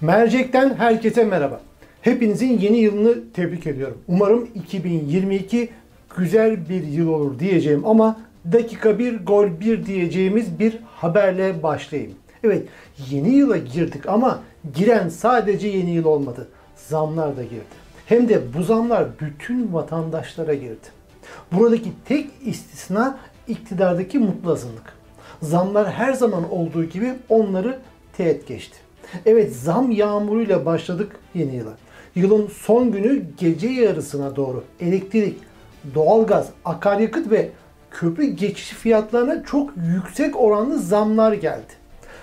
Mercek'ten herkese merhaba. Hepinizin yeni yılını tebrik ediyorum. Umarım 2022 güzel bir yıl olur diyeceğim ama dakika bir gol bir diyeceğimiz bir haberle başlayayım. Evet yeni yıla girdik ama giren sadece yeni yıl olmadı. Zamlar da girdi. Hem de bu zamlar bütün vatandaşlara girdi. Buradaki tek istisna iktidardaki mutlu azınlık. Zamlar her zaman olduğu gibi onları teğet geçti. Evet zam yağmuruyla başladık yeni yıla. Yılın son günü gece yarısına doğru elektrik, doğalgaz, akaryakıt ve köprü geçiş fiyatlarına çok yüksek oranlı zamlar geldi.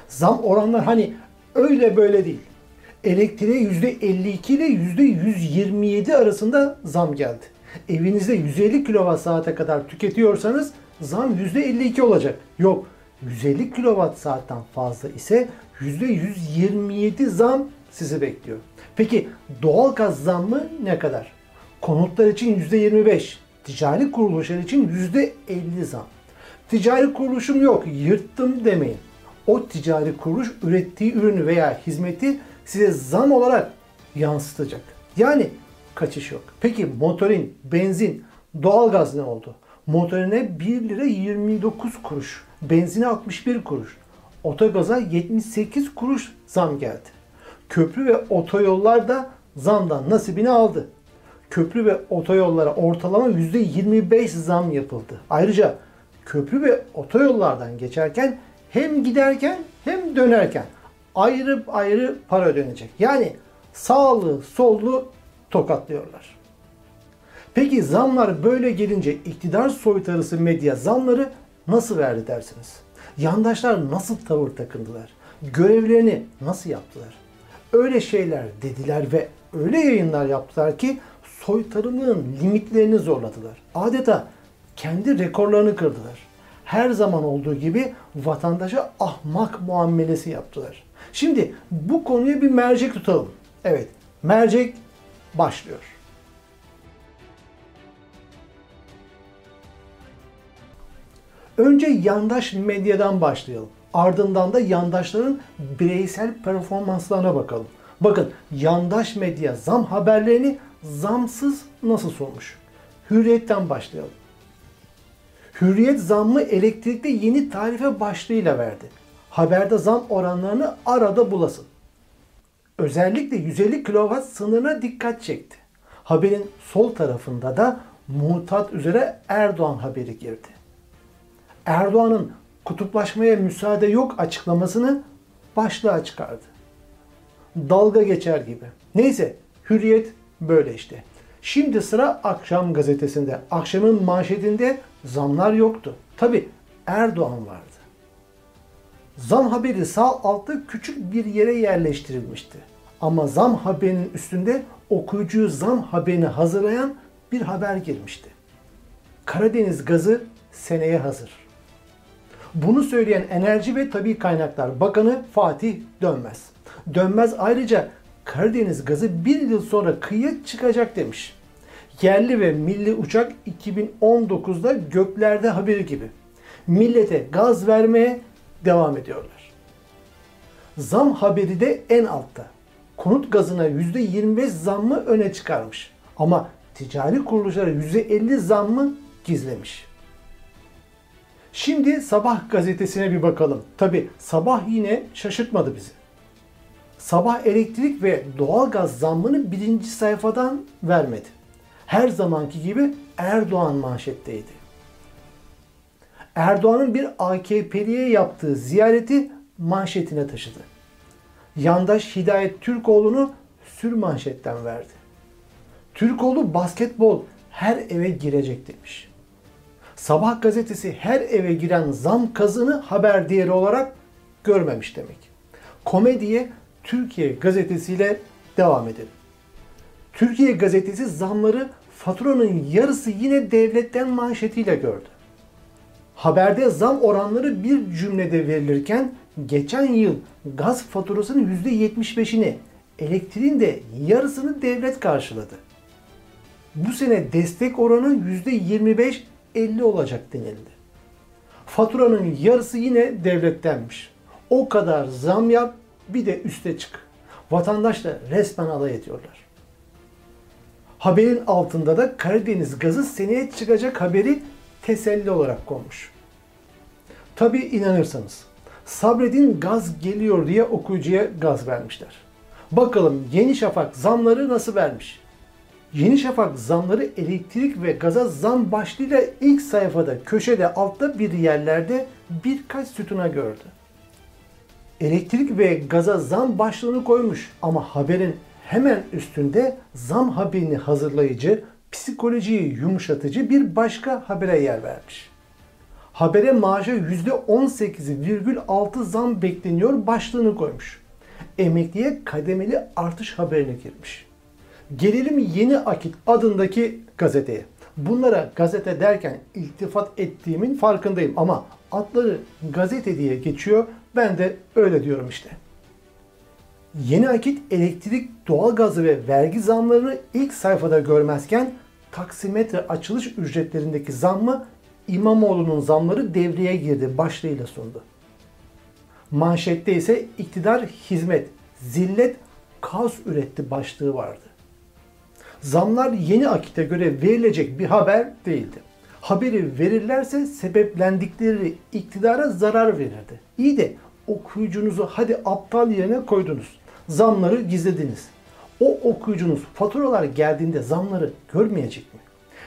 Zam oranlar hani öyle böyle değil. Elektriğe %52 ile %127 arasında zam geldi. Evinizde 150 kWh kadar tüketiyorsanız zam %52 olacak. Yok 150 kWh'den fazla ise %127 zam sizi bekliyor. Peki doğal gaz zammı ne kadar? Konutlar için %25, ticari kuruluşlar için %50 zam. Ticari kuruluşum yok, yırttım demeyin. O ticari kuruluş ürettiği ürünü veya hizmeti size zam olarak yansıtacak. Yani kaçış yok. Peki motorin, benzin, doğalgaz ne oldu? Motorine 1 lira 29 kuruş, benzine 61 kuruş, otogaza 78 kuruş zam geldi. Köprü ve otoyollar da zamdan nasibini aldı. Köprü ve otoyollara ortalama %25 zam yapıldı. Ayrıca köprü ve otoyollardan geçerken hem giderken hem dönerken ayrı ayrı para ödenecek. Yani sağlı sollu tokatlıyorlar. Peki zamlar böyle gelince iktidar soytarısı medya zamları nasıl verdi dersiniz? Yandaşlar nasıl tavır takındılar? Görevlerini nasıl yaptılar? Öyle şeyler dediler ve öyle yayınlar yaptılar ki soytarılığın limitlerini zorladılar. Adeta kendi rekorlarını kırdılar. Her zaman olduğu gibi vatandaşa ahmak muamelesi yaptılar. Şimdi bu konuya bir mercek tutalım. Evet, mercek başlıyor. Önce yandaş medyadan başlayalım. Ardından da yandaşların bireysel performanslarına bakalım. Bakın yandaş medya zam haberlerini zamsız nasıl sormuş? Hürriyetten başlayalım. Hürriyet zammı elektrikte yeni tarife başlığıyla verdi. Haberde zam oranlarını arada bulasın. Özellikle 150 kW sınırına dikkat çekti. Haberin sol tarafında da mutat üzere Erdoğan haberi girdi. Erdoğan'ın kutuplaşmaya müsaade yok açıklamasını başlığa çıkardı. Dalga geçer gibi. Neyse hürriyet böyle işte. Şimdi sıra Akşam gazetesinde. Akşamın manşetinde zamlar yoktu. Tabi Erdoğan vardı. Zam haberi sağ altta küçük bir yere yerleştirilmişti. Ama zam haberinin üstünde okuyucuyu zam haberini hazırlayan bir haber girmişti. Karadeniz gazı seneye hazır. Bunu söyleyen Enerji ve Tabi Kaynaklar Bakanı Fatih Dönmez. Dönmez ayrıca Karadeniz gazı bir yıl sonra kıyıya çıkacak demiş. Yerli ve milli uçak 2019'da göklerde haberi gibi. Millete gaz vermeye devam ediyorlar. Zam haberi de en altta. Konut gazına %25 zammı öne çıkarmış. Ama ticari kuruluşlara %50 zammı gizlemiş. Şimdi Sabah gazetesine bir bakalım. Tabi Sabah yine şaşırtmadı bizi. Sabah elektrik ve doğalgaz zammını birinci sayfadan vermedi. Her zamanki gibi Erdoğan manşetteydi. Erdoğan'ın bir AKP'liye yaptığı ziyareti manşetine taşıdı. Yandaş Hidayet Türkoğlu'nu sür manşetten verdi. Türkoğlu basketbol her eve girecek demiş. Sabah gazetesi her eve giren zam kazını haber değeri olarak görmemiş demek. Komediye Türkiye gazetesiyle devam edelim. Türkiye gazetesi zamları faturanın yarısı yine devletten manşetiyle gördü. Haberde zam oranları bir cümlede verilirken geçen yıl gaz faturasının %75'ini, elektriğin de yarısını devlet karşıladı. Bu sene destek oranı %25-50 olacak denildi. Faturanın yarısı yine devlettenmiş. O kadar zam yap bir de üste çık. Vatandaşla resmen alay ediyorlar. Haberin altında da Karadeniz gazı seneye çıkacak haberi teselli olarak konmuş. Tabi inanırsanız sabredin gaz geliyor diye okuyucuya gaz vermişler. Bakalım Yeni Şafak zamları nasıl vermiş? Yeni Şafak zamları elektrik ve gaza zam başlığıyla ilk sayfada köşede altta bir yerlerde birkaç sütuna gördü. Elektrik ve gaza zam başlığını koymuş ama haberin hemen üstünde zam haberini hazırlayıcı, psikolojiyi yumuşatıcı bir başka habere yer vermiş. Habere maaşa %18,6 zam bekleniyor başlığını koymuş. Emekliye kademeli artış haberini girmiş. Gelelim Yeni Akit adındaki gazeteye. Bunlara gazete derken iltifat ettiğimin farkındayım ama adları gazete diye geçiyor. Ben de öyle diyorum işte. Yeni Akit elektrik, doğalgazı ve vergi zamlarını ilk sayfada görmezken taksimetre açılış ücretlerindeki zammı İmamoğlu'nun zamları devreye girdi başlığıyla sundu. Manşette ise iktidar hizmet, zillet, kaos üretti başlığı vardı. Zamlar yeni akite göre verilecek bir haber değildi. Haberi verirlerse sebeplendikleri iktidara zarar verirdi. İyi de okuyucunuzu hadi aptal yerine koydunuz. Zamları gizlediniz. O okuyucunuz faturalar geldiğinde zamları görmeyecek mi?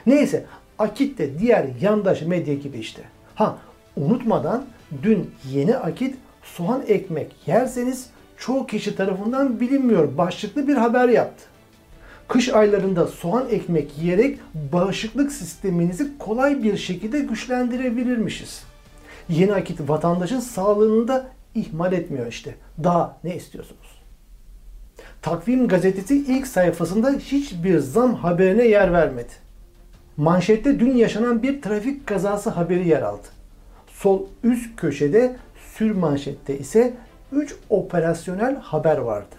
Neyse Akit de diğer yandaş medya gibi işte. Ha unutmadan dün yeni Akit soğan ekmek yerseniz çoğu kişi tarafından bilinmiyor başlıklı bir haber yaptı. Kış aylarında soğan ekmek yiyerek bağışıklık sisteminizi kolay bir şekilde güçlendirebilirmişiz. Yeni akit vatandaşın sağlığını da ihmal etmiyor işte. Daha ne istiyorsunuz? Takvim gazetesi ilk sayfasında hiçbir zam haberine yer vermedi. Manşette dün yaşanan bir trafik kazası haberi yer aldı. Sol üst köşede sür manşette ise 3 operasyonel haber vardı.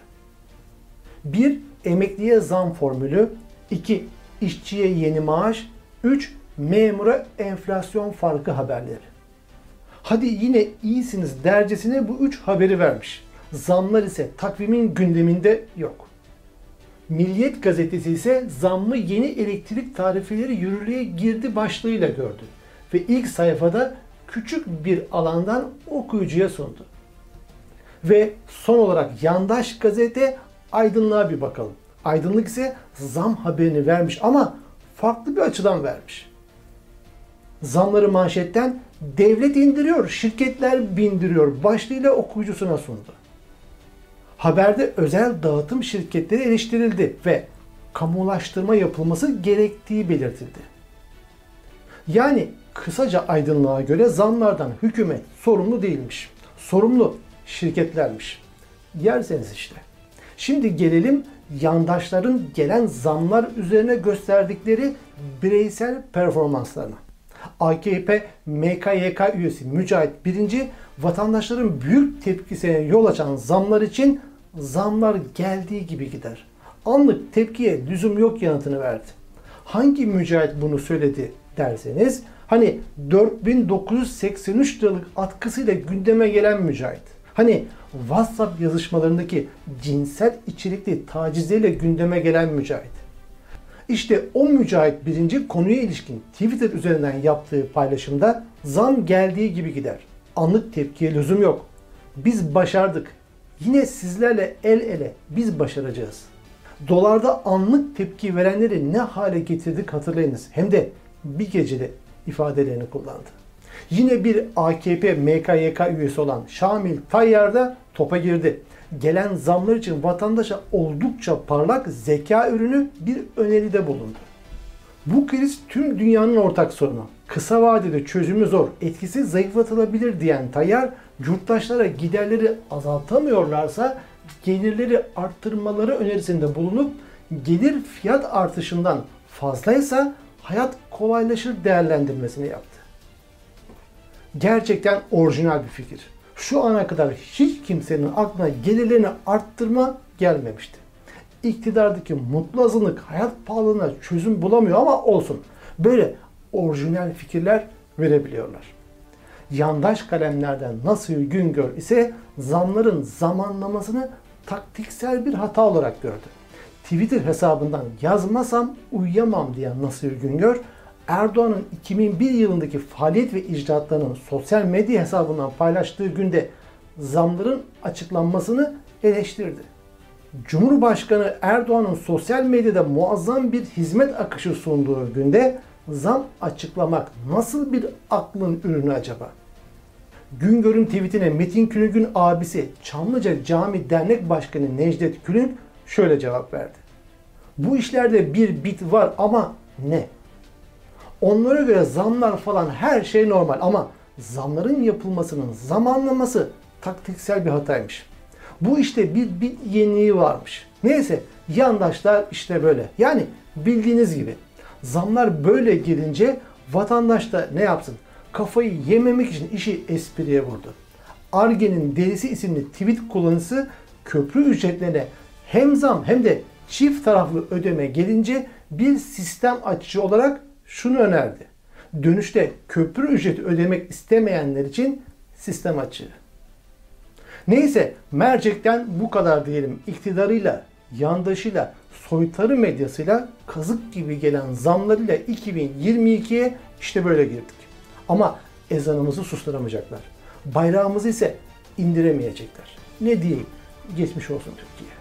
1 emekliye zam formülü, 2 işçiye yeni maaş, 3 memura enflasyon farkı haberleri. Hadi yine iyisiniz dercesine bu 3 haberi vermiş. Zamlar ise takvimin gündeminde yok. Milliyet gazetesi ise zammı yeni elektrik tarifeleri yürürlüğe girdi başlığıyla gördü. Ve ilk sayfada küçük bir alandan okuyucuya sundu. Ve son olarak yandaş gazete aydınlığa bir bakalım. Aydınlık ise zam haberini vermiş ama farklı bir açıdan vermiş. Zamları manşetten devlet indiriyor, şirketler bindiriyor başlığıyla okuyucusuna sundu. Haberde özel dağıtım şirketleri eleştirildi ve kamulaştırma yapılması gerektiği belirtildi. Yani kısaca aydınlığa göre zamlardan hükümet sorumlu değilmiş. Sorumlu şirketlermiş. Yerseniz işte. Şimdi gelelim yandaşların gelen zamlar üzerine gösterdikleri bireysel performanslarına. AKP MKYK üyesi Mücahit Birinci vatandaşların büyük tepkisine yol açan zamlar için zamlar geldiği gibi gider. Anlık tepkiye lüzum yok yanıtını verdi. Hangi mücahit bunu söyledi derseniz hani 4983 liralık atkısıyla gündeme gelen mücahit. Hani WhatsApp yazışmalarındaki cinsel içerikli tacizleriyle gündeme gelen mücahit. İşte o mücahit birinci konuya ilişkin Twitter üzerinden yaptığı paylaşımda zam geldiği gibi gider. Anlık tepkiye lüzum yok. Biz başardık. Yine sizlerle el ele biz başaracağız. Dolarda anlık tepki verenleri ne hale getirdik hatırlayınız. Hem de bir gecede ifadelerini kullandı. Yine bir AKP MKYK üyesi olan Şamil Tayyar da topa girdi. Gelen zamlar için vatandaşa oldukça parlak zeka ürünü bir öneride bulundu. Bu kriz tüm dünyanın ortak sorunu. Kısa vadede çözümü zor, etkisi zayıflatılabilir diyen Tayyar, yurttaşlara giderleri azaltamıyorlarsa gelirleri arttırmaları önerisinde bulunup gelir fiyat artışından fazlaysa hayat kolaylaşır değerlendirmesini yaptı. Gerçekten orijinal bir fikir. Şu ana kadar hiç kimsenin aklına gelirlerini arttırma gelmemişti. İktidardaki mutlu azınlık hayat pahalılığına çözüm bulamıyor ama olsun. Böyle orijinal fikirler verebiliyorlar. Yandaş kalemlerden nasıl Güngör ise zamların zamanlamasını taktiksel bir hata olarak gördü. Twitter hesabından yazmasam uyuyamam diyen Nasır Güngör, Erdoğan'ın 2001 yılındaki faaliyet ve icraatlarının sosyal medya hesabından paylaştığı günde zamların açıklanmasını eleştirdi. Cumhurbaşkanı Erdoğan'ın sosyal medyada muazzam bir hizmet akışı sunduğu günde zam açıklamak nasıl bir aklın ürünü acaba? Güngör'ün tweetine Metin Külünk'ün abisi Çamlıca Cami Dernek Başkanı Necdet Külünk şöyle cevap verdi. Bu işlerde bir bit var ama ne? Onlara göre zamlar falan her şey normal ama zamların yapılmasının zamanlaması taktiksel bir hataymış. Bu işte bir, bir yeniliği varmış. Neyse yandaşlar işte böyle. Yani bildiğiniz gibi zamlar böyle gelince vatandaş da ne yapsın? Kafayı yememek için işi espriye vurdu. Arge'nin Delisi isimli tweet kullanıcısı köprü ücretlerine hem zam hem de çift taraflı ödeme gelince bir sistem açıcı olarak şunu önerdi. Dönüşte köprü ücreti ödemek istemeyenler için sistem açığı. Neyse mercekten bu kadar diyelim. İktidarıyla, yandaşıyla, soytarı medyasıyla kazık gibi gelen zamlarıyla 2022'ye işte böyle girdik. Ama ezanımızı susturamayacaklar. Bayrağımızı ise indiremeyecekler. Ne diyeyim? Geçmiş olsun Türkiye.